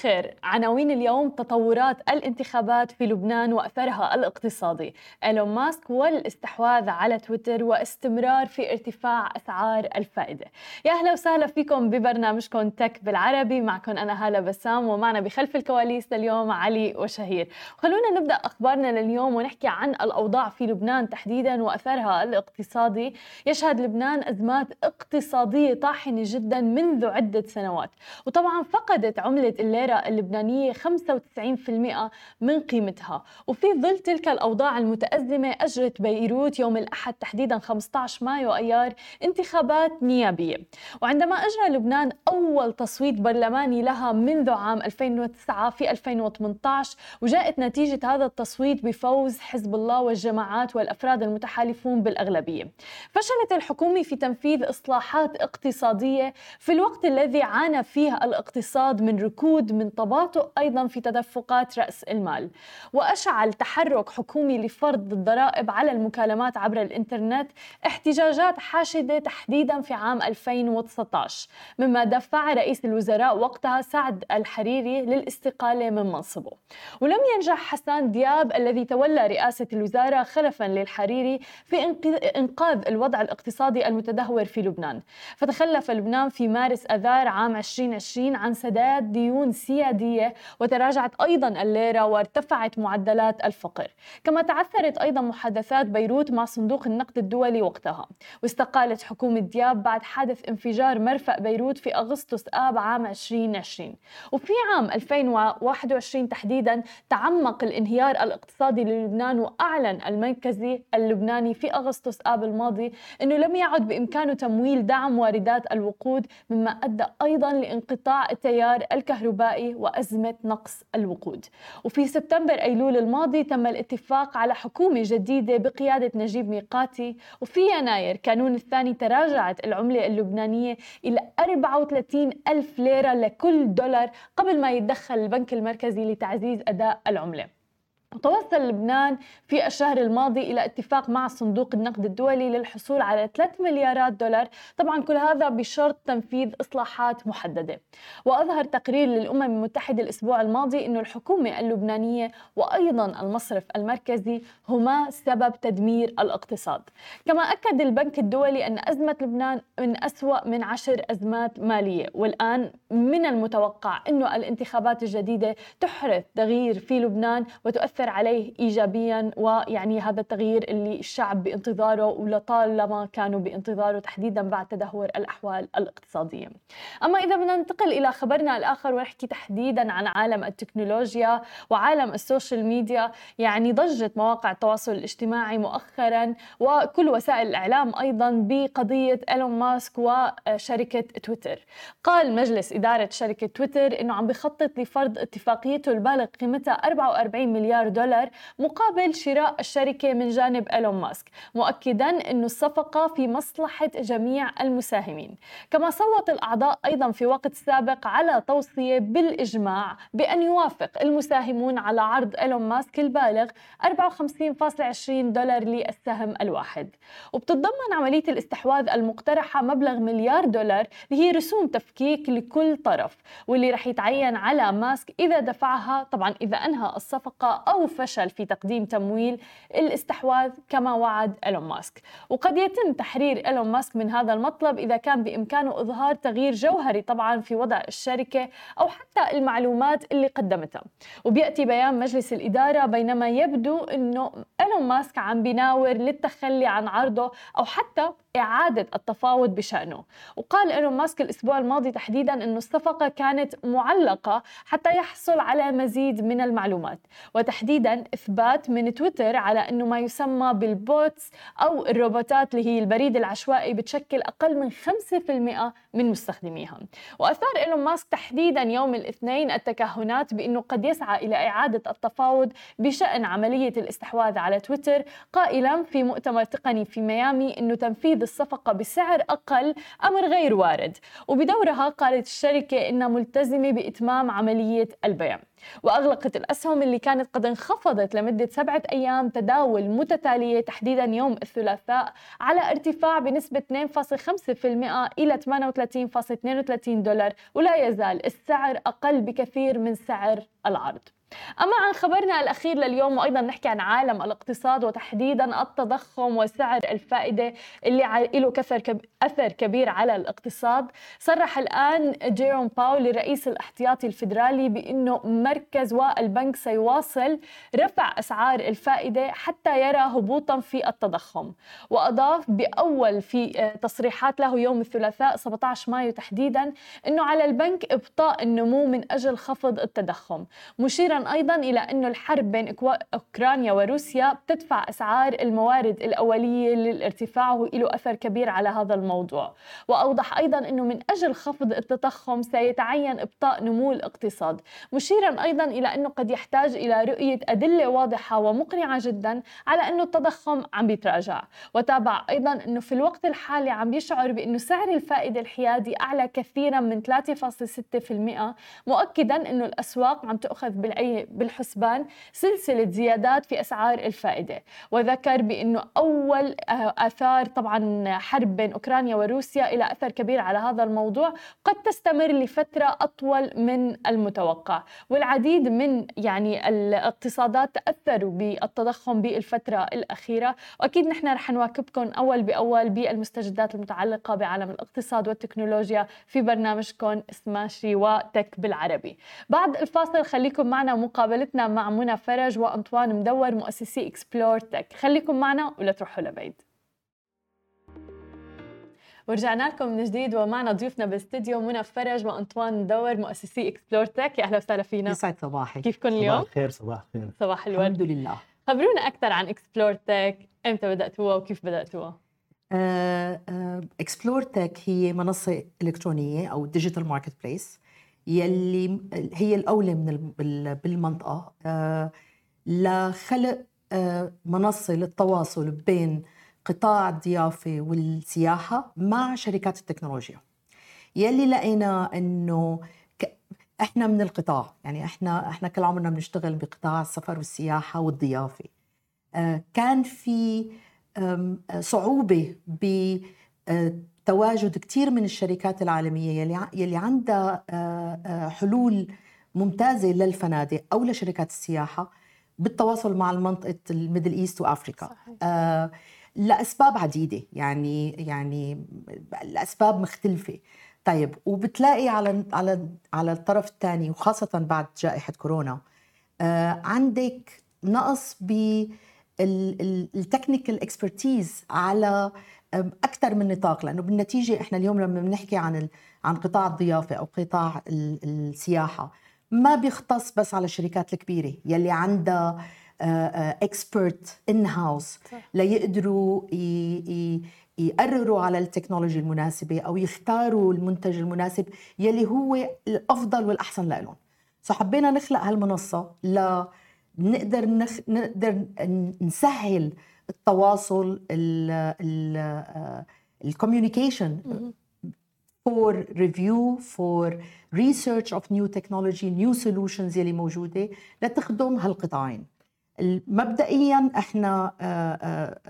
الخير عناوين اليوم تطورات الانتخابات في لبنان وأثرها الاقتصادي. إيلون ماسك والاستحواذ على تويتر واستمرار في ارتفاع أسعار الفائدة. يا أهلا وسهلا فيكم ببرنامجكم تك بالعربي. معكم أنا هالة بسام ومعنا بخلف الكواليس لليوم علي وشهير. خلونا نبدأ أخبارنا لليوم ونحكي عن الأوضاع في لبنان تحديدا وأثرها الاقتصادي. يشهد لبنان أزمات اقتصادية طاحنة جدا منذ عدة سنوات. وطبعا فقدت عملة عملة الليرة اللبنانية 95% من قيمتها. وفي ظل تلك الأوضاع المتأزمة أجرت بيروت يوم الأحد تحديدا 15 مايو أيار انتخابات نيابية. وعندما أجرى لبنان أول تصويت برلماني لها منذ عام 2009 في 2018 وجاءت نتيجة هذا التصويت بفوز حزب الله والجماعات والأفراد المتحالفون بالأغلبية. فشلت الحكومة في تنفيذ إصلاحات اقتصادية في الوقت الذي عانى فيه الاقتصاد من ركود من تباطؤ أيضا في تدفقات رأس المال. وأشعل تحرك حكومي لفرض الضرائب على المكالمات عبر الإنترنت احتجاجات حاشدة تحديدا في عام 2019 مما دفع رئيس الوزراء وقتها سعد الحريري للاستقالة من منصبه. ولم ينجح حسان دياب الذي تولى رئاسة الوزارة خلفا للحريري في إنقاذ الوضع الاقتصادي المتدهور في لبنان. فتخلف لبنان في مارس أذار عام 2020 عن سداد ديون سيادية وتراجعت أيضا الليرة وارتفعت معدلات الفقر. كما تعثرت أيضا محادثات بيروت مع صندوق النقد الدولي وقتها. واستقالت حكومة دياب بعد حادث انفجار مرفأ بيروت في أغسطس آب عام 2020 وفي عام 2021 تحديدا تعمق الانهيار الاقتصادي للبنان وأعلن المركزي اللبناني في أغسطس آب الماضي أنه لم يعد بإمكانه تمويل دعم واردات الوقود مما أدى أيضا لانقطاع التيار الكهربائي. وأزمة نقص الوقود. وفي سبتمبر أيلول الماضي تم الاتفاق على حكومة جديدة بقيادة نجيب ميقاتي. وفي يناير كانون الثاني تراجعت العملة اللبنانية إلى 34 ألف ليرة لكل دولار قبل ما يتدخل البنك المركزي لتعزيز أداء العملة. توصل لبنان في الشهر الماضي إلى اتفاق مع صندوق النقد الدولي للحصول على 3 مليارات دولار. طبعا كل هذا بشرط تنفيذ إصلاحات محددة. وأظهر تقرير للأمم المتحدة الأسبوع الماضي أن الحكومة اللبنانية وأيضا المصرف المركزي هما سبب تدمير الاقتصاد. كما أكد البنك الدولي أن أزمة لبنان من أسوأ من عشر أزمات مالية. والآن من المتوقع أن الانتخابات الجديدة تحرث تغيير في لبنان وتؤثر يؤثر عليه ايجابيا ويعني هذا التغيير اللي الشعب بانتظاره ولطالما كانوا بانتظاره تحديدا بعد تدهور الأحوال الاقتصادية. أما إذا بدنا ننتقل إلى خبرنا الآخر ونحكي تحديدا عن عالم التكنولوجيا وعالم ال social media يعني ضجت مواقع التواصل الاجتماعي مؤخرا وكل وسائل الإعلام أيضا بقضية إيلون ماسك وشركة تويتر. قال مجلس إدارة شركة تويتر إنه عم بخطط لفرض اتفاقيته البالغ قيمتها 44 مليار دولار مقابل شراء الشركة من جانب إيلون ماسك مؤكدا أن الصفقة في مصلحة جميع المساهمين. كما صوت الأعضاء أيضا في وقت سابق على توصية بالإجماع بأن يوافق المساهمون على عرض إيلون ماسك البالغ 54.20 دولار للسهم الواحد. وبتتضمن عملية الاستحواذ المقترحة مبلغ مليار دولار اللي هي رسوم تفكيك لكل طرف واللي رح يتعين على ماسك إذا دفعها طبعا إذا أنهى الصفقة أو فشل في تقديم تمويل الاستحواذ كما وعد إيلون ماسك. وقد يتم تحرير إيلون ماسك من هذا المطلب إذا كان بإمكانه إظهار تغيير جوهري طبعا في وضع الشركة أو حتى المعلومات اللي قدمتها وبيأتي بيان مجلس الإدارة بينما يبدو أنه إيلون ماسك عم بيناور للتخلي عن عرضه أو حتى إعادة التفاوض بشأنه. وقال إيلون ماسك الأسبوع الماضي تحديدا أنه الصفقة كانت معلقة حتى يحصل على مزيد من المعلومات وتحديدا إثبات من تويتر على أنه ما يسمى بال bots أو الروبوتات اللي هي البريد العشوائي بتشكل أقل من 5% من مستخدميها. وأثار إيلون ماسك تحديدا يوم الاثنين التكهنات بأنه قد يسعى إلى إعادة التفاوض بشأن عملية الاستحواذ على تويتر قائلا في مؤتمر تقني في ميامي أنه تنفيذ الصفقة بسعر أقل أمر غير وارد. وبدورها قالت الشركة إنها ملتزمة بإتمام عملية البيع. وأغلقت الأسهم اللي كانت قد انخفضت لمدة سبعة أيام تداول متتالية تحديدا يوم الثلاثاء على ارتفاع بنسبة 2.5% إلى 38.32 دولار ولا يزال السعر أقل بكثير من سعر العرض. أما عن خبرنا الأخير لليوم وأيضا نحكي عن عالم الاقتصاد وتحديدا التضخم وسعر الفائدة اللي له أثر كبير على الاقتصاد. صرح الآن جيروم باول الرئيس الاحتياطي الفيدرالي بأنه مركز والبنك سيواصل رفع أسعار الفائدة حتى يرى هبوطا في التضخم. وأضاف بأول في تصريحات له يوم الثلاثاء 17 مايو تحديدا أنه على البنك إبطاء النمو من أجل خفض التضخم. مشيرا أيضا إلى أن الحرب بين أوكرانيا وروسيا بتدفع أسعار الموارد الأولية للارتفاع وله أثر كبير على هذا الموضوع. وأوضح أيضا أنه من أجل خفض التضخم سيتعين إبطاء نمو الاقتصاد. مشيرا أيضا إلى أنه قد يحتاج إلى رؤية أدلة واضحة ومقنعة جدا على أنه التضخم عم بيتراجع. وتابع أيضا أنه في الوقت الحالي عم يشعر بأنه سعر الفائدة الحيادي أعلى كثيرا من 3.6% مؤكدا أنه الأسواق عم تأخذ بالعين بالحسبان سلسلة زيادات في أسعار الفائدة. وذكر بأنه أول آه، آثار طبعا حرب بين أوكرانيا وروسيا إلى أثر كبير على هذا الموضوع قد تستمر لفترة أطول من المتوقع. والعديد من يعني الاقتصادات تأثروا بالتضخم بالفترة الأخيرة. وأكيد نحن رح نواكبكم أول بأول بالمستجدات المتعلقة بعالم الاقتصاد والتكنولوجيا في برنامجكم سماشي وتك بالعربي. بعد الفاصل خليكم معنا مقابلتنا مع منى فرج وأنطوان مدور مؤسسي اكسبلور تك خليكم معنا ولا تروحوا لبعيد. ورجعنا لكم من جديد ومعنا ضيوفنا بالاستديو منى فرج وأنطوان مدور مؤسسي اكسبلور تك يا أهلا وسهلا فينا. يسعد صباحك. كيفكم اليوم؟ صباح الخير صباح الخير. صباح الورد. الحمد لله. خبرونا أكثر عن اكسبلور تك إمتى بدأتوها وكيف بدأتوها؟ اكسبلور تك هي منصة إلكترونية أو digital marketplace يلي هي الأولى من بالمنطقة. آه، لخلق آه، منصة للتواصل بين قطاع الضيافة والسياحة مع شركات التكنولوجيا. يلي لقينا إنه إحنا من القطاع يعني إحنا إحنا كل عمرنا بنشتغل بقطاع السفر والسياحة والضيافة. آه، كان في صعوبة ب تواجد كثير من الشركات العالمية يلي, يلي عندها آه، آه، حلول ممتازة للفنادق أو لشركات السياحة بالتواصل مع المنطقة ال Middle East وأفريقيا صحيح. آه لأسباب عديدة يعني يعني الأسباب مختلفة طيب وبتلاقي على على على الطرف الثاني وخاصة بعد جائحة كورونا آه عندك نقص بال technical expertise على أكثر من نطاق لأنه بالنتيجة إحنا اليوم لما بنحكي عن عن قطاع الضيافة أو قطاع السياحة ما بيختص بس على الشركات الكبيرة يلي عندها expert in-house ليقدروا يقرروا على ال technology المناسبة أو يختاروا المنتج المناسب يلي هو الأفضل والأحسن لهم so حبينا نخلق هالمنصة ل نقدر نخ... نقدر نسهل التواصل ال communication for review for research of new technology new solutions يلي موجودة لتخدم هالقطاعين. مبدئيا إحنا آه، آه،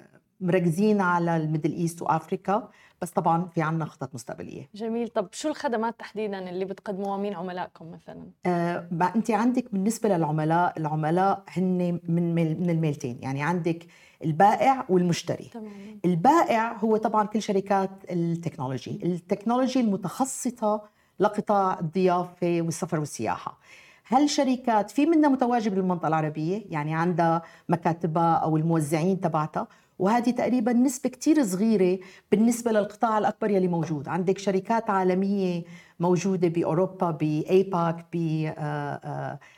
مركزين على ال Middle East و Africa. بس طبعا في عنا خطط مستقبلية. جميل. طب شو الخدمات تحديدا اللي بتقدموها؟ مين عملائكم مثلا؟ آه أنت عندك بالنسبة للعملاء العملاء هن من من الميلتين. يعني عندك البائع والمشتري. تمام. البائع هو طبعا كل شركات ال technology. ال technology المتخصصة لقطاع الضيافة والسفر والسياحة. هالشركات في منها متواجد بالمنطقة العربية؟ يعني عندها مكاتبها أو الموزعين تبعتها؟ وهذه تقريبا نسبة كتير صغيرة بالنسبة للقطاع الأكبر يلي موجود. عندك شركات عالمية موجودة بأوروبا بأيباك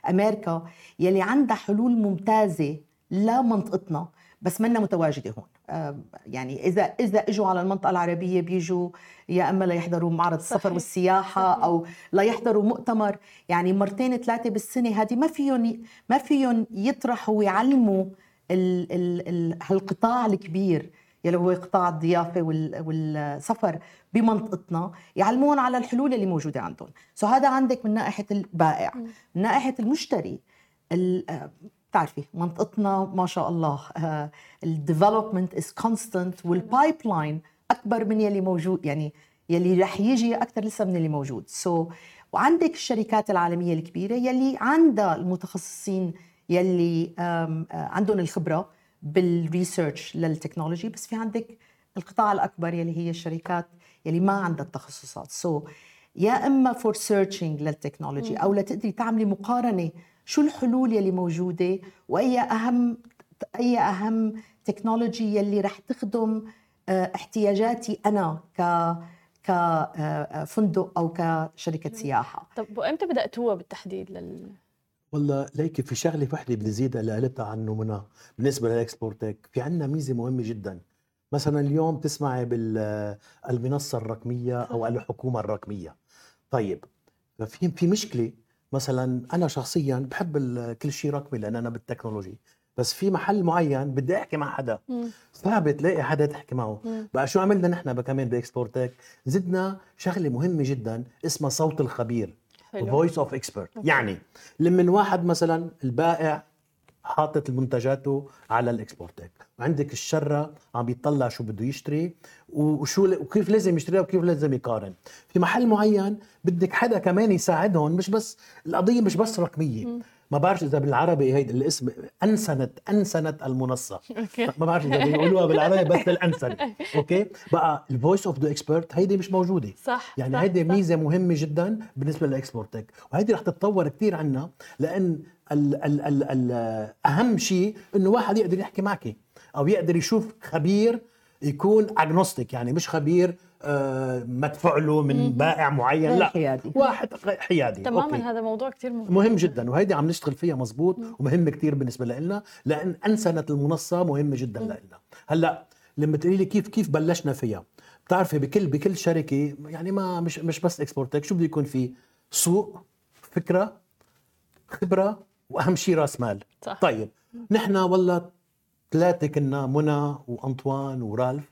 بأمريكا يلي عندها حلول ممتازة لمنطقتنا بس منا متواجدة هون. يعني إذا إذا إجوا على المنطقة العربية بيجوا يا إما ليحضروا معرض السفر والسياحة أو ليحضروا مؤتمر. يعني مرتين ثلاثة بالسنة هذه ما فيهم ما فيهم يطرحوا ويعلموا هالقطاع الكبير يلي هو قطاع الضيافة والسفر بمنطقتنا يعلمون على الحلول اللي موجودة عندهم. سو هذا عندك من ناحية البائع. من ناحية المشتري بتعرفي منطقتنا ما شاء الله ال development is constant وال pipeline أكبر من يلي موجود يعني يلي رح يجي أكثر لسه من اللي موجود. so, وعندك الشركات العالمية الكبيرة يلي عندها المتخصصين يلي عندهم الخبرة بال research لل technology بس في عندك القطاع الأكبر يلي هي الشركات يلي ما عندها التخصصات. so, يا إما for searching لل technology أو لتقدري تعملي مقارنة شو الحلول يلي موجودة وأي أهم أي أهم تكنولوجي يلي رح تخدم احتياجاتي أنا ك كفندق أو كشركة سياحة. طب وإمتى بدأتوها بالتحديد لل والله ليكي في شغلة وحدة بدي زيدها اللي قالتها عنه منى بالنسبة للاكسبورتك في عندنا ميزة مهمة جدا. مثلا اليوم تسمعي بالمنصه الرقمية أو الحكومة الرقمية. طيب ففي في مشكلة مثلا أنا شخصيا بحب كل شيء رقمي لأن أنا بال technology بس في محل معين بدي أحكي مع حدا. صعب تلاقي حدا تحكي معه. مم. بقى شو عملنا نحن كمان ب Explore Tech؟ زدنا شغلة مهمة جدا اسمها صوت الخبير. Voice of Expert يعني لمن واحد مثلا البائع حاطط منتجاته على ال Explore Tech وعندك الشاري عم بيطلع شو بده يشتري وشو وكيف لازم يشتريها وكيف لازم يقارن. في محل معين بدك حدا كمان يساعدهم مش بس القضية مش بس رقمية. ما بعرف إذا بالعربي هيدا الاسم أنسنت أنسنت المنصة. ما بعرف إذا بيقولوها بالعربي بس الانسن أوكي؟ بقى ال Voice of the Expert هيدي مش موجودة. صح يعني هيدي ميزة مهمة جدا بالنسبة لل Explore Tech وهيدي رح تتطور كثير عنا لأن ال ال ال ال أهم شيء إنه واحد يقدر يحكي معك أو يقدر يشوف خبير يكون agnostic يعني مش خبير مدفوع له من بائع معين. لا حيادي. واحد حيادي. تماما أوكي. هذا موضوع كثير مهم. مهم جدا وهيدي عم نشتغل فيها مزبوط ومهم كثير بالنسبة لنا لأن أنسنة المنصة مهمة جدا لنا هلأ لما تقولي لي كيف كيف بلشنا فيها؟ بتعرفي بكل بكل شركة يعني ما مش مش بس Explore Tech شو بده يكون في؟ سوق فكرة خبرة وأهم شيء رأس مال. صح. طيب نحن والله ثلاثة كنا منى وأنطوان ورالف.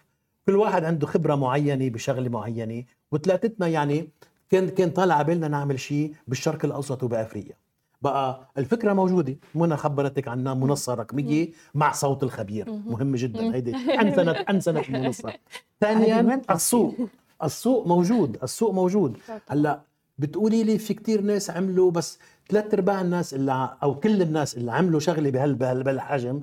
كل واحد عنده خبرة معينة بشغلة معينة. وثلاثتنا يعني كان كان طالع عبالنا نعمل شيء بالشرق الأوسط وبأفريقيا. بقى الفكرة موجودة. منى خبرتك عنها منصة رقمية مع صوت الخبير. مهم. جدا. هيدي انسنت أنسنت المنصة. ثانيا السوق. السوق موجود. السوق موجود. هلأ بتقولي لي في كتير ناس عملوا بس ثلاث أرباع الناس اللي أو كل الناس اللي عملوا شغلة بهالحجم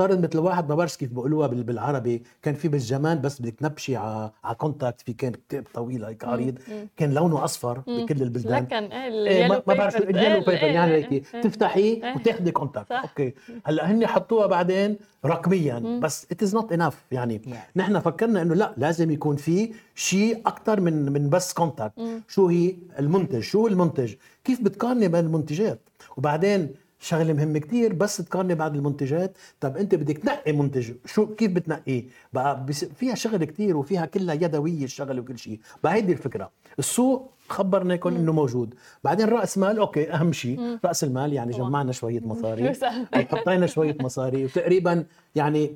صارت مثل واحد ما بعرف كيف بقولوها بالعربي كان في بالزمان بس بدك تنبشي على على contact في كان كتاب طويل هيك عريض كان لونه أصفر بكل البلدان. لكن إيه ما, بعرف ال yellow paper يعني هيك. إيه، إيه. تفتحي وتاخذي contact أوكي. هلأ هن حطوها بعدين رقميا بس it is not enough يعني. نحن فكرنا إنه لا لازم يكون في شيء أكثر من من بس contact شو هي المنتج؟ شو المنتج؟ كيف بتقارني بين المنتجات؟ وبعدين شغلة مهمة كتير بس تقارني بعد المنتجات. طب أنت بدك تنقي منتج شو كيف بتنقيه؟ بقى فيها شغل كتير وفيها كلها يدوية الشغلة وكل شيء. بقى هيدي الفكرة. السوق خبرناكم إنه موجود. بعدين رأس مال أوكي أهم شيء. رأس المال يعني جمعنا شوية مصاري. حطينا شوية مصاري. وتقريبا يعني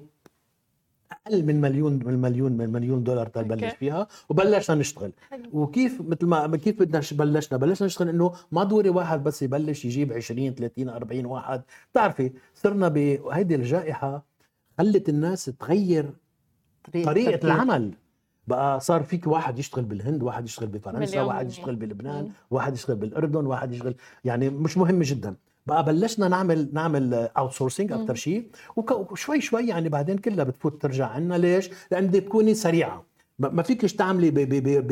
أقل من مليون من مليون من مليون دولار تبلش فيها وبلشنا نشتغل. وكيف مثل ما كيف بدنا بلشنا؟ بلشنا نشتغل إنه ما دوري واحد بس يبلش يجيب 20 30 40 واحد. بتعرفي صرنا بهيدي الجائحة خلت الناس تغير طريقة, طريقة العمل. بقى صار فيك واحد يشتغل بالهند واحد يشتغل بفرنسا واحد يشتغل بلبنان واحد يشتغل بالأردن واحد يشتغل يعني مش مهم جدا. بقى بلشنا نعمل نعمل outsourcing أكثر شيء. وشوي شوي يعني بعدين كلها بتفوت ترجع عنا. ليش؟ لأن بدك تكوني سريعة. ما فيكش تعملي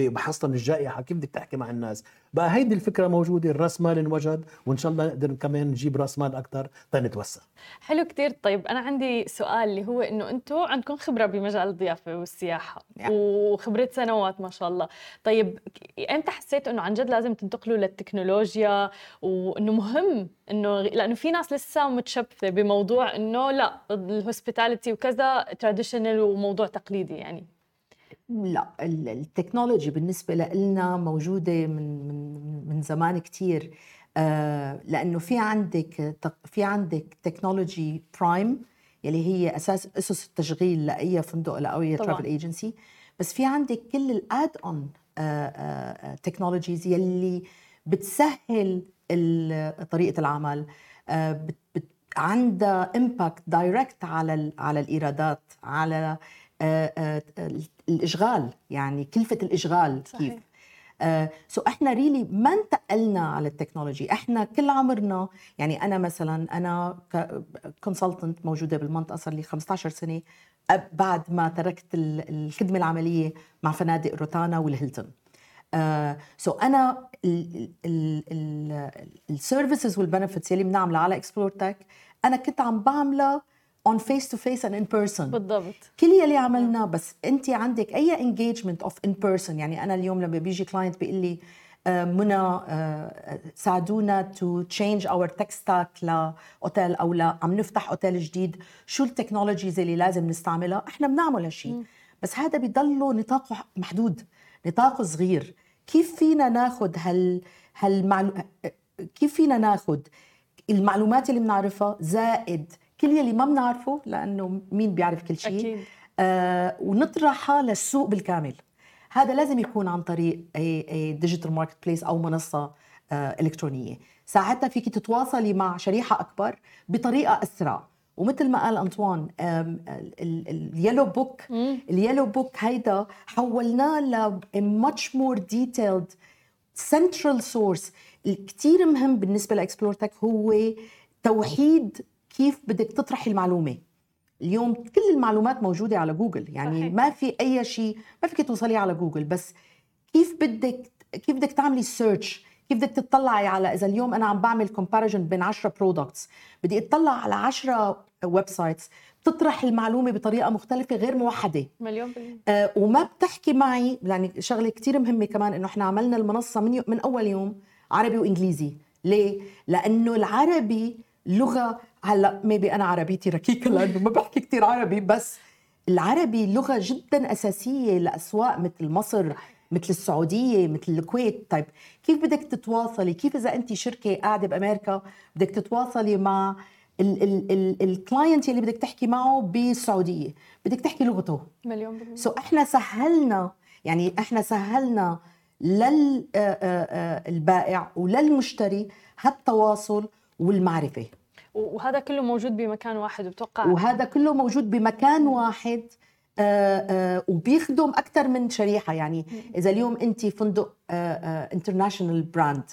بحصن الجائحة. كيف بدك تحكي مع الناس؟ بقى هيدي الفكرة موجودة الرأس مال انوجد وإن شاء الله نقدر كمان نجيب رأس مال أكثر تنتوسع. حلو كتير. طيب أنا عندي سؤال اللي هو إنه أنتم عندكم خبرة بمجال الضيافة والسياحة yeah. وخبرة سنوات ما شاء الله. طيب إمتى حسيت إنه عن جد لازم تنتقلوا للتكنولوجيا وإنه مهم إنه لأنه في ناس لسه متشبثة بموضوع إنه لا ال hospitality وكذا traditional وموضوع تقليدي يعني. لا ال technology بالنسبة لنا موجودة من من من زمان كثير آه، لأنه في عندك في عندك technology prime يلي هي أساس أسس التشغيل لأي فندق أو أي travel agency بس في عندك كل ال add-on technologies يلي بتسهل طريقة العمل. آه، عندها impact direct على على الإيرادات على الإشغال يعني كلفة الإشغال صحيح. كيف؟ so uh, so إحنا really ما انتقلنا على ال technology. إحنا كل عمرنا يعني أنا مثلا أنا consultant موجودة بالمنطقة صار لي 15 سنة بعد ما تركت الخدمة العملية مع فنادق روتانا والهيلتون. so uh, so أنا ال services وال benefits اللي بنعملها على Explore Tech أنا كنت عم بعملها on face to face and in person بالضبط. كل يلي عملناه بس انت عندك أي engagement of in person يعني أنا اليوم لما بيجي client بيقول لي آه، منى آه، ساعدونا to change our tech stack لأوتيل أو لا عم نفتح أوتيل جديد. شو ال technologies اللي لازم نستعملها؟ إحنا بنعمل هالشيء بس هذا بضله نطاقه محدود نطاقه صغير. كيف فينا ناخذ هال هالمعلو... كيف فينا ناخذ المعلومات اللي بنعرفها زائد كل يلي ما بنعرفه لأنه مين بيعرف كل شيء أكيد. آه ونطرحها للسوق بالكامل. هذا لازم يكون عن طريق digital marketplace أو منصة آه إلكترونية. ساعتها فيك تتواصلي مع شريحة أكبر بطريقة أسرع. ومثل ما قال أنطوان ال yellow book ال yellow book هيدا حولناه ل much more detailed central source. الكثير مهم بالنسبة ل Explore Tech هو توحيد كيف بدك تطرحي المعلومة. اليوم كل المعلومات موجودة على جوجل يعني صحيح. ما في أي شيء ما فيك توصلي على جوجل بس كيف بدك كيف بدك تعملي search كيف بدك تطلعي على إذا اليوم أنا عم بعمل comparison بين 10 products بدي أطلع على 10 websites بتطرح المعلومة بطريقة مختلفة غير موحدة. مليون بالمية. آه وما بتحكي معي يعني شغلة كثير مهمة كمان إنه إحنا عملنا المنصة من من أول يوم عربي وإنجليزي. ليه؟ لأنه العربي لغة هلا maybe أنا عربيتي ركيكة لأنه ما بحكي كثير عربي بس العربي لغة جدا أساسية لأسواق مثل مصر مثل السعودية مثل الكويت. طيب كيف بدك تتواصلي؟ كيف إذا أنت شركة قاعدة بأمريكا بدك تتواصلي مع ال client اللي بدك تحكي معه بالسعودية؟ بدك تحكي لغته. مليون بالمية. so إحنا سهلنا يعني إحنا سهلنا للبائع وللمشتري هالتواصل والمعرفة. وهذا كله موجود بمكان واحد وبتوقع وهذا كله موجود بمكان واحد. آآ آآ وبيخدم أكثر من شريحة. يعني إذا اليوم أنت فندق international brand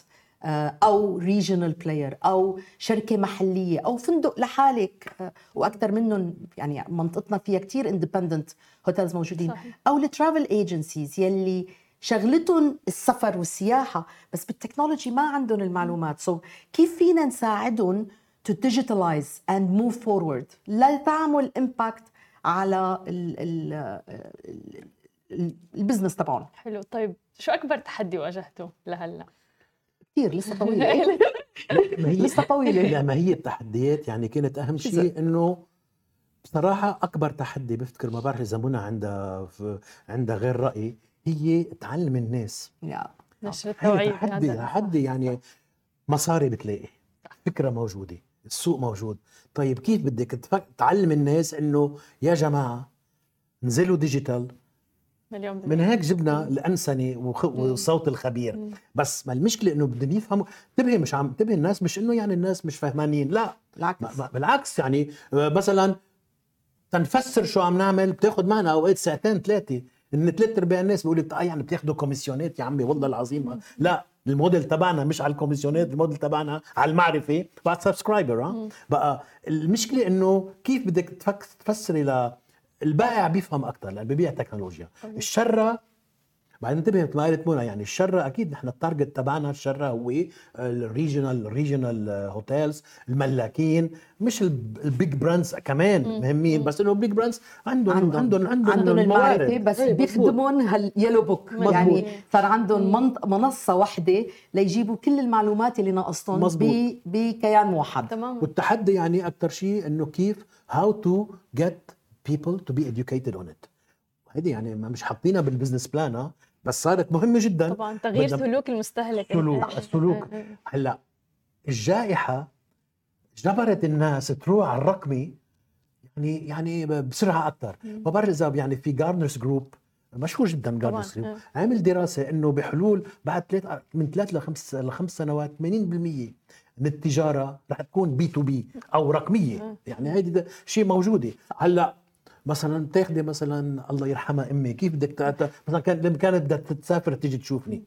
أو regional player أو شركة محلية أو فندق لحالك وأكثر منهم يعني منطقتنا فيها كثير independent hotels موجودين صحيح. أو ال travel agencies يلي شغلتهم السفر والسياحة. بس بال technology ما عندهم المعلومات. so كيف فينا نساعدهم to digitalize and move forward. لتعمل impact على ال business تبعهم. حلو. طيب شو أكبر تحدي واجهته لهلأ؟ كثير لسه طويلة. ما هي لسه طويلة. لا ما هي التحديات؟ يعني كانت أهم شيء إنه بصراحة أكبر تحدي بفتكر ما بعرف إذا منى عندها عندها غير رأي هي تعلم الناس. يا نشر التوعية. تحدي تحدي يعني مصاري بتلاقي. فكرة موجودة. السوق موجود. طيب كيف بدك تعلم الناس إنه يا جماعة نزلوا ديجيتال؟ مليون من هيك جبنا الأنسنة والصوت الخبير. مم. بس ما المشكلة إنه بدهم يفهموا. انتبهي مش عم انتبهي الناس مش إنه يعني الناس مش فهمانين لا. بالعكس. بالعكس يعني آه، مثلا تنفسر شو عم نعمل بتاخذ معنا أوقات ساعتين ثلاثة. إن ثلاث أرباع الناس بيقولوا آه يعني بتاخذوا commissionات يا عمي والله العظيم. لا. الموديل تبعنا مش على ال commissionات ال model تبعنا على المعرفة بعد subscriber ها؟ بقى المشكلة إنه كيف بدك تفسري ل البائع بيفهم أكثر لأنه ببيع تكنولوجيا. الشراء بعدين انتبه مثل ما قالت منى يعني الشراء أكيد نحن ال target تبعنا الشراء هو ال regional ال regional hotels الملاكين مش ال big brands كمان مهمين بس إنه ال big brands عندهم عندهم عندهم, عندهم, عندهم المعرفة بس إيه بيخدمون هاليلو بوك يعني صار عندهم منصة واحدة ليجيبوا كل المعلومات اللي ناقصتهم بكيان موحد تمام. والتحدي يعني أكثر شيء إنه كيف how to get people to be educated on it. هذه يعني مش حاطينها بال business plan بس صارت مهمة جدا. طبعا تغيير سلوك المستهلك. سلوك السلوك هلأ الجائحة جبرت الناس تروح على الرقمي يعني يعني بسرعة أكثر ما بعرف إذا يعني في Gartner's Group مشهور جدا Gartner's Group عامل دراسة إنه بحلول بعد ثلاث من ثلاث لخمس لخمس سنوات 80% من التجارة رح تكون B2B أو رقمية. يعني هيدي شيء موجودة. هلأ مثلا تاخذي مثلا الله يرحمها أمي كيف بدك مثلا كان لما كانت بدها تسافر تيجي تشوفني.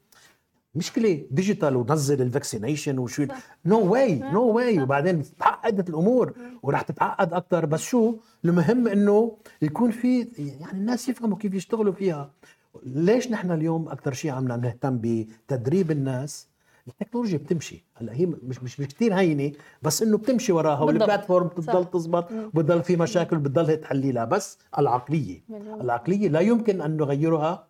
مشكلة digital ونزل ال vaccination وشو no way no way وبعدين تعقدت الأمور وراح تتعقد أكثر بس شو؟ المهم إنه يكون في يعني الناس يفهموا كيف يشتغلوا فيها. ليش نحن اليوم أكثر شيء عم نهتم بتدريب الناس؟ التكنولوجيا بتمشي. هلأ هي مش مش مش كثير هينة بس إنه بتمشي وراها وال platform بتضل تزبط بتضل في مشاكل بتضل تحلي لها بس العقلية العقلية لا يمكن أن نغيرها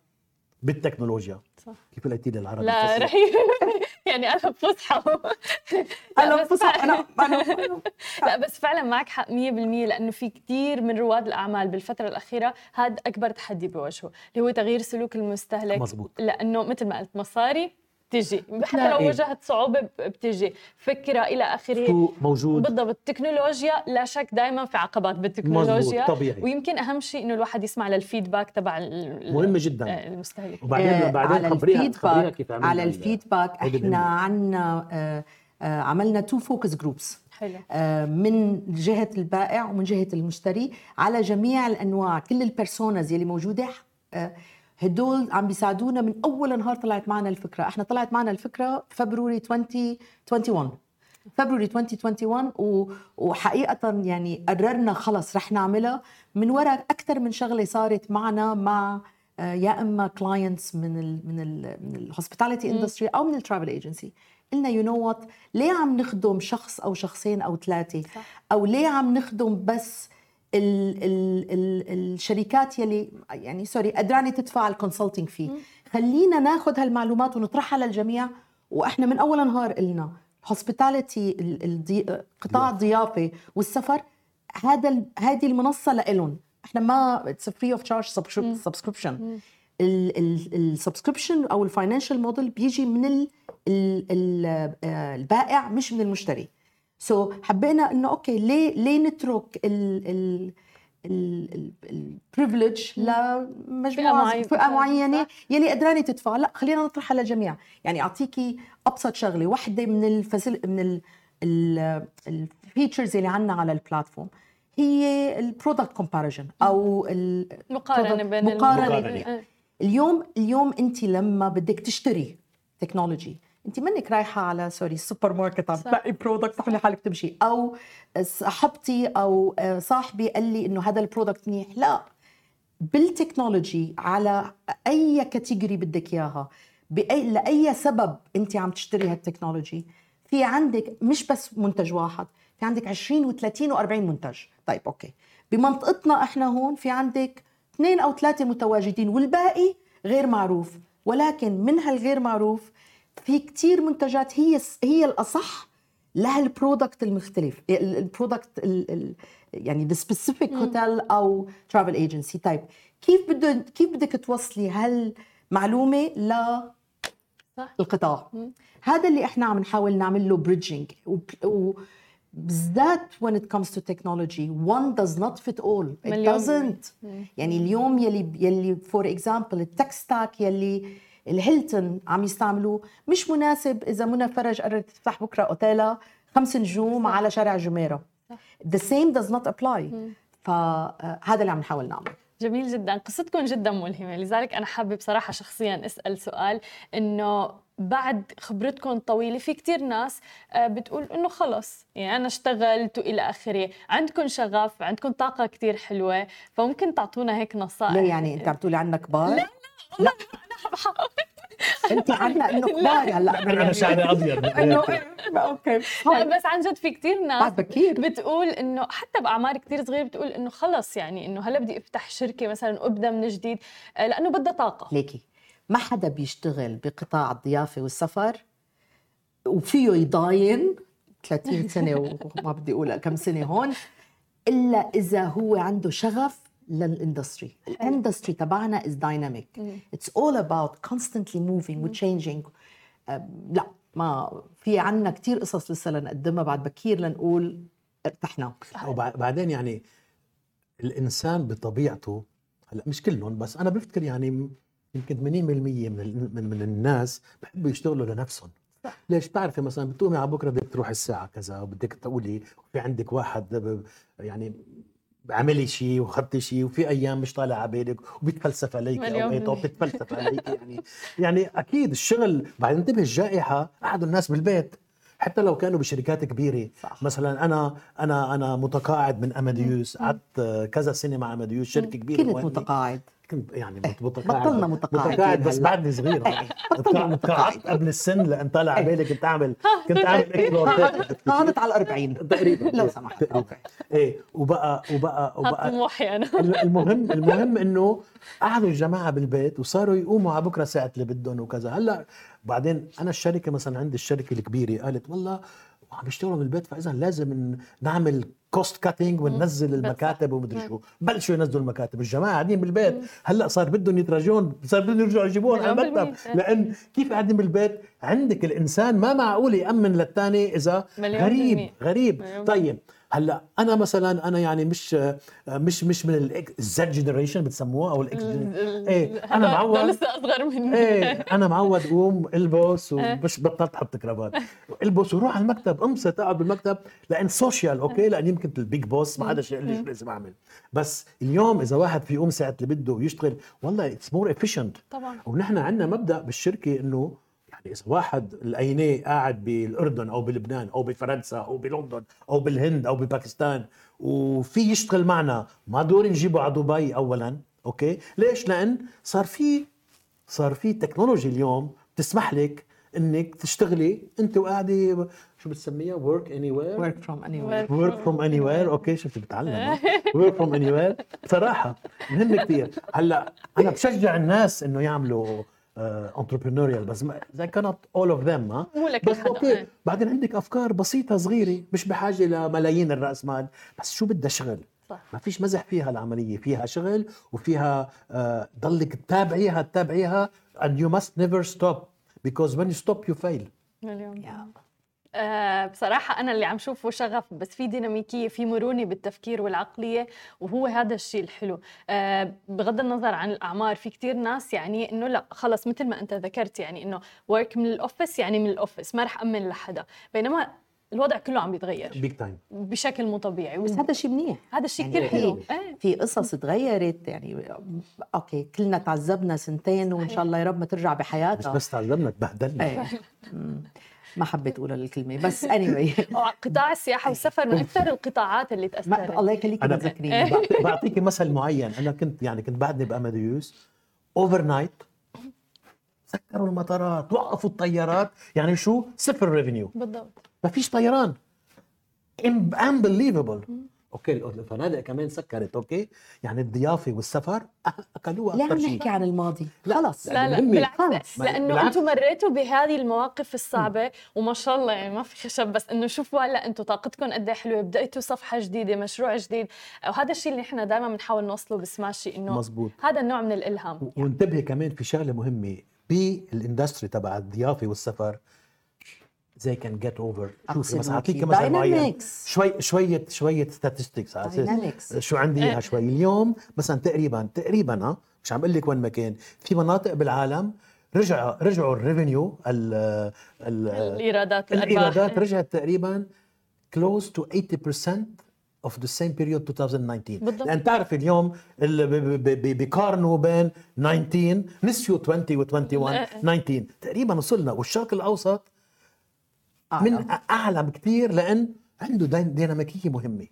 بالتكنولوجيا. صح. كيف قلتي لي العربي لا رح يعني أنا فصحى أنا فصحى أنا لا بس فعلا معك حق 100% لأنه في كثير من رواد الأعمال بالفترة الأخيرة هذا أكبر تحدي بواجهه اللي هو تغيير سلوك المستهلك. مزبوط. لأنه مثل ما قلت مصاري بتجي. حتى لو واجهت صعوبة بتجي. فكرة إلى آخره. موجود؟ بالضبط. التكنولوجيا لا شك دائما في عقبات بالتكنولوجيا. طبيعي. ويمكن أهم شيء إنه الواحد يسمع للفيدباك تبع مهمه جدا. المستهلك. وبعدين آه بعدين خبريها خبريها كيف على الفيدباك إحنا عندنا آه آه عملنا two focus groups حلو. آه من جهة البائع ومن جهة المشتري على جميع الأنواع. كل ال personas يلي موجودة آه هدول عم بيساعدونا من أول نهار طلعت معنا الفكرة. إحنا طلعت معنا الفكرة February 2021 February 2021 و... وحقيقة يعني قررنا خلص رح نعملها. من وراء أكثر من شغلة صارت معنا مع آه، يا إما clients من ال من ال من ال hospitality industry أو من ال travel agency قلنا you know what ليه عم نخدم شخص أو شخصين أو ثلاثة؟ أو ليه عم نخدم بس ال ال ال الشركات يلي يعني sorry قدرانة تدفع ال consulting فيه خلينا ناخذ هالمعلومات ونطرحها للجميع وإحنا من أول نهار قلنا hospitality قطاع الضيافة والسفر هذا هذه المنصة لإلهم. إحنا ما it's free of charge subscription ال subscription أو ال financial model بيجي من آه، البائع مش من المشتري. so, حبينا إنه okay ليه ليه نترك ال ال ال privilege لمجموعه فئة معينة يلي قدرانه تدفع. لا خلينا نطرحها للجميع يعني أعطيكي أبسط شغلة. وحدة من ال فسل من ال features اللي عندنا على ال platform هي ال product comparison أو المقارنه بين المقارنه اليوم اليوم انت لما بدك تشتري technology انت منك رايحة على sorry السوبر ماركت عم تلاقي product صح حالك تمشي. أو صاحبتي أو آه، صاحبي قال لي إنه هذا ال product منيح. لا. بال technology على أي category بدك إياها بأي لأي سبب انت عم تشتري هال technology. في عندك مش بس منتج واحد في عندك 20 و30 و40 منتج. طيب okay. بمنطقتنا إحنا هون في عندك اثنين أو ثلاثة متواجدين والباقي غير معروف. ولكن من هالغير معروف في كتير منتجات هي هي الأصح لها ال product المختلف ال product يعني the specific hotel أو travel agency طيب كيف بده كيف بدك توصلي هالمعلومة ل صح. القطاع؟ مم. هذا اللي إحنا عم نحاول نعمل له bridging بالذات when it comes to technology one does not fit all. It doesn't. مم. يعني اليوم يلي يلي for example ال tech stack يلي الهيلتون عم يستعملوه. مش مناسب إذا منى فرج قررت تفتح بكرة أوتيلا خمس نجوم على شارع جميرة. the same does not apply. فهذا اللي عم نحاول نعمله. جميل جدا. قصتكم جدا ملهمة. لذلك أنا حابة بصراحة شخصيا أسأل سؤال. إنه بعد خبرتكم الطويلة في كتير ناس آه، بتقول إنه خلص. يعني أنا اشتغلت وإلى آخره. عندكم شغف عندكم طاقة كتير حلوة. فممكن تعطونا هيك نصائح. ليه يعني؟ أنت عم تقولي عنا كبار؟ لا لا, لا. انت عنا انه كبار هلا أنا شعري أبيض. إنه أوكي. بس عن جد في كثير ناس بكير. بتقول إنه حتى بأعمار كثير صغيرة بتقول إنه خلص يعني إنه هلا بدي أفتح شركة مثلا وابدا من جديد آه، لأنه بدها طاقة. ليكي ما حدا بيشتغل بقطاع الضيافة والسفر وفيه يضاين 30 سنة وما بدي أقول كم سنة هون إلا إذا هو عنده شغف لل industry. ال industry تبعنا is dynamic it's all about constantly moving و changing لا ما في عنا كثير قصص لسه لنقدمها بعد بكير لنقول ارتحنا. وبعدين يعني الإنسان بطبيعته هلأ مش كلهم بس أنا بفتكر يعني يمكن 80% من من من الناس بحبوا يشتغلوا لنفسهم. صح. ليش؟ بتعرفي مثلا بتقومي على بكرة بدك تروحي الساعة كذا وبدك تقولي في عندك واحد يعني عملي شيء وخدتي شيء وفي أيام مش طالع على بالك وبيتفلسف عليك اوقات أو بتتفلسف عليك يعني. يعني أكيد الشغل بعد انتبه الجائحة قعدوا الناس بالبيت. حتى لو كانوا بشركات كبيرة. صح. مثلا أنا أنا أنا متقاعد من أماديوس. قعدت كذا سنه مع أماديوس شركة كبيرة كنت متقاعد. كنت يعني إيه، متقاعد بطلنا متقاعد متقاعد بس بعدني صغير متقاعدت قبل السن لأن طالع على بالي كنت اعمل كنت اعمل قعدت على ال 40 تقريبا. لو سمحت. أوكي. إيه وبقى وبقى وبقى طموحي أنا. المهم المهم إنه قعدوا الجماعة بالبيت وصاروا يقوموا على بكرة ساعه اللي بدهم وكذا. هلأ بعدين أنا الشركة مثلا عندي الشركة الكبيرة قالت والله عم بيشتغلوا من البيت فإذا لازم نعمل cost cutting وننزل المكاتب ومدري شو. بلشوا ينزلوا المكاتب. الجماعة قاعدين بالبيت هلأ صار بدهم يتراجعون صار بدهم يرجعوا يجيبوهم على المكتب. لأن كيف قاعدين بالبيت عندك الإنسان ما معقول يأمن للثاني إذا غريب غريب. طيب هلأ أنا مثلا أنا يعني مش مش مش من ال Z generation بتسموها أو ال X إيه أنا معود لسه أصغر مني. إيه أنا معود قوم إلبس ومش بطلت أحط كرافات. إلبس وروح على المكتب انبسط اقعد بالمكتب لأن social okay؟ لأن يمكن ال big boss ما حدا شيء لي شو لازم أعمل. بس اليوم إذا واحد في يقوم ساعة اللي بده ويشتغل والله it's more efficient طبعا. ونحن عندنا مبدأ بالشركة إنه يعني اذا واحد لقيناه قاعد بالأردن أو بلبنان أو بفرنسا أو بلندن أو بالهند أو بباكستان وفي يشتغل معنا. ما دوري نجيبه على دبي اولا okay؟ ليش؟ لأن صار في صار في technology اليوم بتسمح لك إنك تشتغلي أنت وقاعدة شو بتسميها؟ work anywhere work from anywhere work from anywhere okay شفت بتعلم work from anywhere بصراحة مهم كثير هلأ أنا بشجع الناس إنه يعملوا entrepreneurial uh, بس زي كانت اول اوف ذيم ها؟ بس okay. بعدين عندك أفكار بسيطة صغيرة مش بحاجة لملايين الرأس مال. بس شو بدها شغل؟ صح. ما فيش مزح فيها العملية فيها شغل وفيها آه ضلك تتابعيها تتابعيها and you must never stop because when you stop you fail. مليون. Yeah. آه، بصراحة أنا اللي عم شوفه شغف بس في ديناميكية في مرونة بالتفكير والعقلية وهو هذا الشيء الحلو. آه، بغض النظر عن الأعمار في كتير ناس يعني إنه لا خلص مثل ما أنت ذكرت يعني إنه work من ال office يعني من ال office ما رح أمن لحدا. بينما الوضع كله عم بيتغير. big time بشكل مو طبيعي. بس هذا شيء منيح. هذا الشيء يعني كثير حلو. إيه. في قصص تغيرت يعني okay كلنا تعذبنا سنتين وإن شاء الله يا رب ما ترجع بحياتها. بس بس تعذبنا تبهدلنا. إيه. ما حبيت أقول الكلمة بس any anyway. قطاع السياحة والسفر من أكثر القطاعات اللي تأثرت. الله يخليك تذكريني بعطيكي مثل معين. أنا كنت يعني كنت بعدني ب Amadeus overnight سكروا المطارات وقفوا الطيارات. يعني شو؟ صفر revenue بالضبط. ما فيش طيران. Unbelievable. Okay الفنادق كمان سكرت okay؟ يعني الضيافة والسفر اكلوها لا عم نحكي عن الماضي. لا خلص. لا لا بالعكس. لأنه أنتم مريتوا بهذه المواقف الصعبة وما شاء الله يعني ما في خشب بس إنه شوفوا هلا أنتم طاقتكم قد إيه حلوة بديتوا صفحة جديدة مشروع جديد. وهذا الشيء اللي نحن دائما بنحاول نوصله بسماشي إنه مزبوط. هذا النوع من الإلهام. وانتبهي كمان في شغلة مهمة. بال industry تبع الضيافة والسفر they can get over شوفي مثلا أعطيك مثلا معين. شوي شوية شوية statistics على أساس شو عندي إياها شوي. اليوم مثلا تقريبا تقريبا ها مش عم أقول لك وين ما كان في مناطق بالعالم رجع رجعوا ال revenue ال ال الإيرادات الإيرادات رجعت تقريبا close to 80% of the same period 2019 بالضبط. لأن تعرف اليوم بيقارنوا بين 19 نسيوا 20 و 21 19 تقريبا وصلنا. والشرق الأوسط من أعلى بكثير لأن عنده ديناميكية مهمة.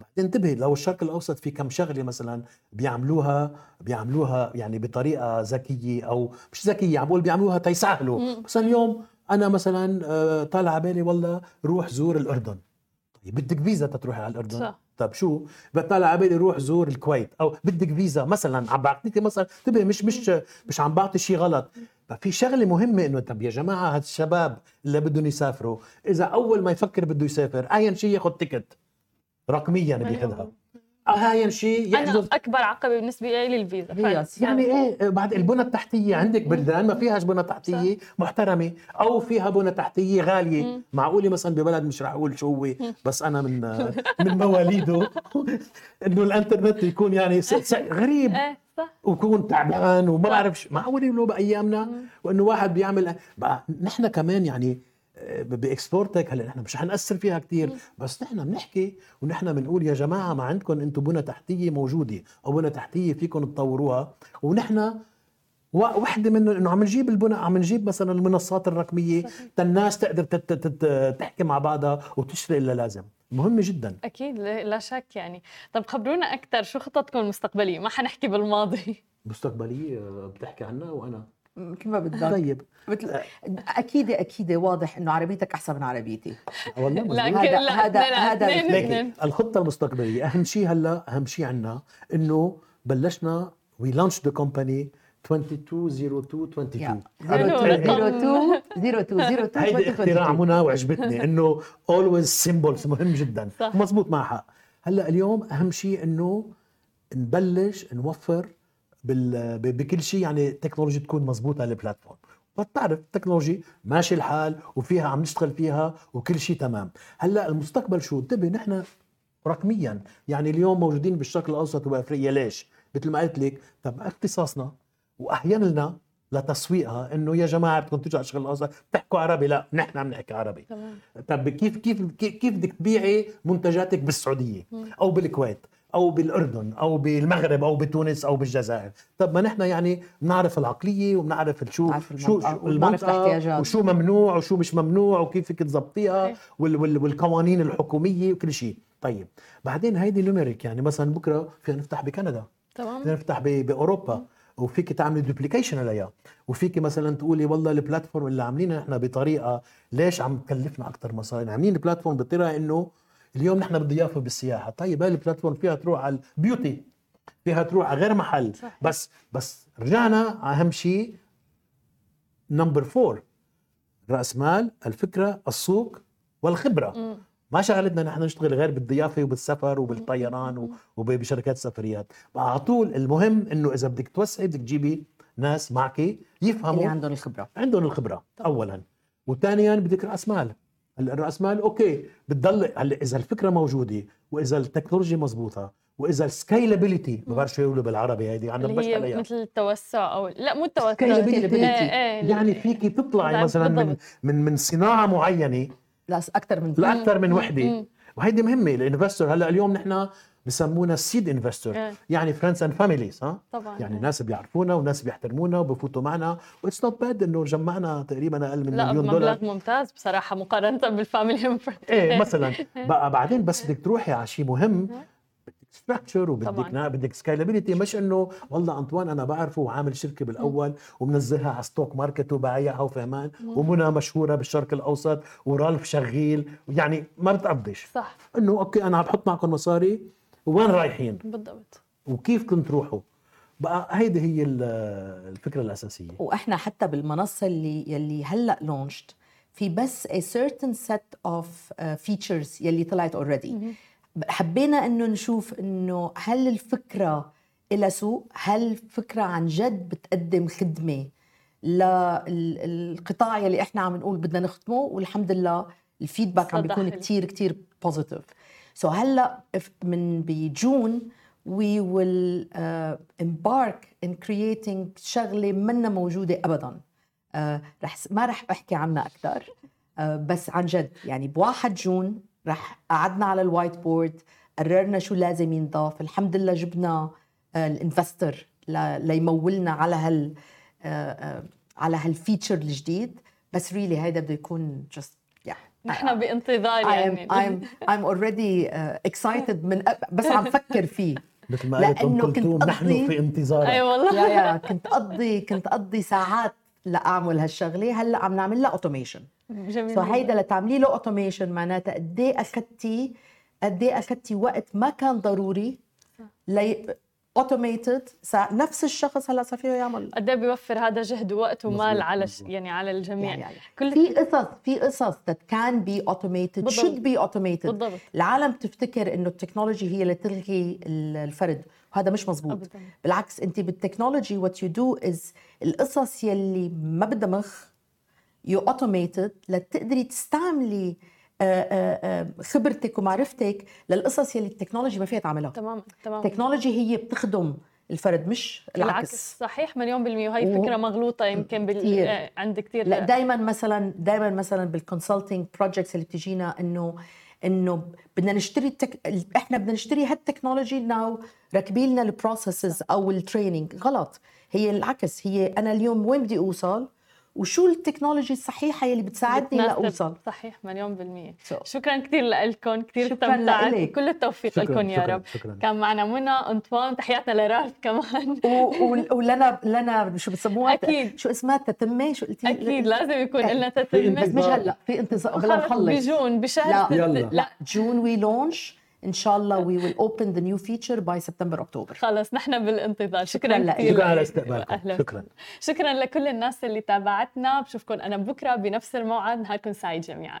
بعدين انتبه لو الشرق الأوسط في كم شغلة مثلا بيعملوها بيعملوها يعني بطريقة ذكية أو مش ذكية عم بقول بيعملوها تيسهلوا. مثلا اليوم أنا مثلا آه، طالع على بالي والله روح زور الأردن. طيب بدك فيزا تروحي على الأردن؟ صح. طيب شو؟ بطلع على بالي روح زور الكويت. أو بدك فيزا مثلا عم بعطيكي مثلا انتبه مش مش مش عم بعطي شيء غلط. ففي شغلة مهمة إنه طب يا جماعة هاد الشباب اللي بدهم يسافروا إذا أول ما يفكر بده يسافر اين شيء ياخذ تيكت رقميا بياخذها اهين شيء أنا أكبر عقبة بالنسبة لي الفيزا. يعني إيه بعد البنى التحتية عندك بلدان ما فيهاش بنى تحتية محترمة أو فيها بنى تحتية غالية. معقولة مثلا ببلد مش رح أقول شو هو بس أنا من من مواليده. إنه الإنترنت يكون يعني غريب. إيه، ويكون تعبان وما بعرف معقوله انه بأيامنا؟ وإنه واحد بيعمل بقى نحن كمان يعني بإكسبورتك هلأ نحن مش حنأثر فيها كثير بس نحن بنحكي ونحن بنقول يا جماعة ما عندكم أنتم بنى تحتية موجودة أو بنى تحتية فيكم تطوروها. ونحن وحدة من إنه عم نجيب البنى عم نجيب مثلا المنصات الرقمية الناس تقدر تحكي مع بعضها وتشتري إلا لازم. مهمة جدا. أكيد لا شك يعني. طب خبرونا أكثر شو خططكم المستقبلية؟ ما حنحكي بالماضي. مستقبلية بتحكي عنها وأنا. مثل ما بدك طيب. مثل أكيد أكيد واضح إنه عربيتك أحسن من عربيتي. والله لا هذا لا هذا هذا الخطة. المستقبلية أهم شيء هلأ أهم شيء عندنا إنه بلشنا we launch the company 2202 22 هيدي اختراع منى وعجبتني إنه always simple مهم جدا. مزبوط معها. حق هلأ اليوم أهم شيء إنه نبلش نوفر بكل شيء يعني ال technology تكون مزبوطه لل platform بتعرف ال technology ماشي الحال وفيها عم نشتغل فيها وكل شيء تمام. هلأ المستقبل شو؟ انتبه نحن رقميا يعني اليوم موجودين بالشرق الأوسط وبأفريقيا ليش؟ مثل ما قلت لك طب اختصاصنا. وأحيانا لنا لتسويقها إنه يا جماعة بدكم تيجوا على الشرق الاوسط بتحكوا عربي؟ لا نحن عم نحكي عربي. تمام. طب كيف كيف كيف بدك تبيعي منتجاتك بالسعودية؟ أو بالكويت أو بالأردن أو بالمغرب أو بتونس أو بالجزائر. طب ما نحن يعني بنعرف العقلية وبنعرف شو شو المنطقة وشو ممنوع وشو مش ممنوع وكيف فيك تظبطيها وال وال والقوانين الحكومية وكل شيء. طيب بعدين هيدي numérique يعني مثلا بكرة فينا نفتح بكندا. تمام. فينا نفتح بأوروبا. وفيك تعملي duplication عليها وفيك مثلا تقولي والله ال platform اللي عاملينها نحن بطريقة ليش عم تكلفنا أكثر مصاري؟ عاملين ال platform بطريقة إنه اليوم نحن بالضيافه بالسياحة. طيب هاي ال platform فيها تروح على ال beauty فيها تروح على غير محل. صحيح. بس بس رجعنا أهم شيء number four رأس مال الفكرة السوق والخبرة. م. ما شغلتنا نحن نشتغل غير بالضيافة وبالسفر وبالطيران وبشركات السفريات على طول المهم إنه إذا بدك توسعي بدك تجيبي ناس معك يفهموا اللي عندهم الخبرة. عندهم الخبرة طبعا. اولا. وثانيا بدك رأس مال. هلأ الراس مال okay بتضل هلأ إذا الفكرة موجودة وإذا التكنولوجيا مضبوطة وإذا ال scalability ما بعرف شو يقولوا بالعربي هيدي عندنا هي عليها. مثل التوسع أو لا مو التوسع scalability إيه يعني فيكي تطلعي مثلا من من من صناعة معينة لا أكثر من لاكثر من وحدة. وهيدي مهمة ال investor هلأ اليوم نحن بسمونا seed investor إيه. يعني friends and families ها؟ طبعا. يعني ناس بيعرفونا وناس بيحترمونا وبفوتوا معنا. what's not bad إنه جمعنا تقريبا أقل من مليون دولار. لا مبلغ ممتاز بصراحة مقارنة بال family إيه مثلا. بقى بعدين بس بدك تروحي على شيء مهم. structure وبدك بدك scalability مش إنه والله أنطوان أنا بعرفه وعامل شركة بالأول ومنزلها على stock market وبايعها وفهمان. ومنى مشهورة بالشرق الأوسط ورالف شغيل. يعني ما بتقبش صح. إنه okay أنا عم بحط معكم مصاري. وين رايحين؟ بالضبط. وكيف كنت تروحوا؟ بقى هيدي هي الفكرة الأساسية. وإحنا حتى بالمنصة اللي يلي هلأ launched في بس a certain set of uh, features يلي طلعت already. حبينا إنه نشوف إنه هل الفكرة لها سوق هل الفكرة عن جد بتقدم خدمة للقطاع يلي إحنا عم نقول بدنا نخدمه والحمد لله ال feedback عم بيكون كتير كتير positive so so هلأ من ب June we will uh, embark in creating شغلة منا موجودة ابدا. Uh, رح ما رح أحكي عنها أكثر uh, بس عن جد يعني بواحد June رح قعدنا على ال whiteboard قررنا شو لازم ينضاف. الحمد لله جبنا آه، ال investor ليمولنا على هال على هال feature الجديد. بس really هيدا بده يكون just نحن بانتظار يعني. I'm, I'm already uh, excited من بس عم فكر فيه. مثل أم كلثوم نحن في انتظار. أي والله. يا يا كنت اقضي كنت اقضي ساعات لاعمل هالشغلة هلأ عم نعمل لها automation جميل so هيدا لتعملي له automation معناتها قد إيه اخذتي قد إيه اخذتي وقت ما كان ضروري لي automated نفس الشخص هلأ صار فيه يعمل. قد إيه بيوفر هذا جهد ووقت ومال على ش... يعني على الجميع. يعني يعني. كل في قصص في قصص that can be automated should be automated. بالضبط. العالم تفتكر إنه ال technology هي اللي تلغي الفرد. وهذا مش مزبوط أبداً. بالعكس انت بال technology what you do is القصص يلي ما بدها مخ you automate it لتقدري تستعملي آه، آه، آه، خبرتك ومعرفتك للقصص يلي ال technology ما فيها تعملها. تمام تمام. ال technology هي بتخدم الفرد مش العكس, العكس صحيح مليون بالمية. وهي و... فكرة مغلوطة يمكن بال... كتير. عند كثير لا دائما مثلا دائما مثلا بال consulting projects اللي بتجينا إنه إنه بدنا نشتري التك... إحنا بدنا نشتري هال technology now ركبي لنا ال processes أو ال training غلط. هي العكس. هي أنا اليوم وين بدي أوصل؟ وشو ال technology الصحيحة اللي بتساعدني لأوصل صحيح مليون بالمية. So. شكرا كثير لكم كثير استمتعت. كل التوفيق لكم يا رب. شكرا. كان معنا منى أنطوان تحياتنا لرالف كمان. ولنا لنا شو بسموها؟ أكيد. شو اسمها؟ تتمة؟ شو قلتي؟ أكيد لازم يكون لنا تتمة. مش هلأ في انتظار. بلا نخلص ب June بشهر لا, لا. June we launch. إن شاء الله we will open the new feature by September October. خلص نحن بالانتظار. شكرا, شكرا كثير. شكرا على استقبالكم. شكرا. شكرا لكل الناس اللي تابعتنا. بشوفكم أنا بكرة بنفس الموعد. نهاركم سعيد جميعا.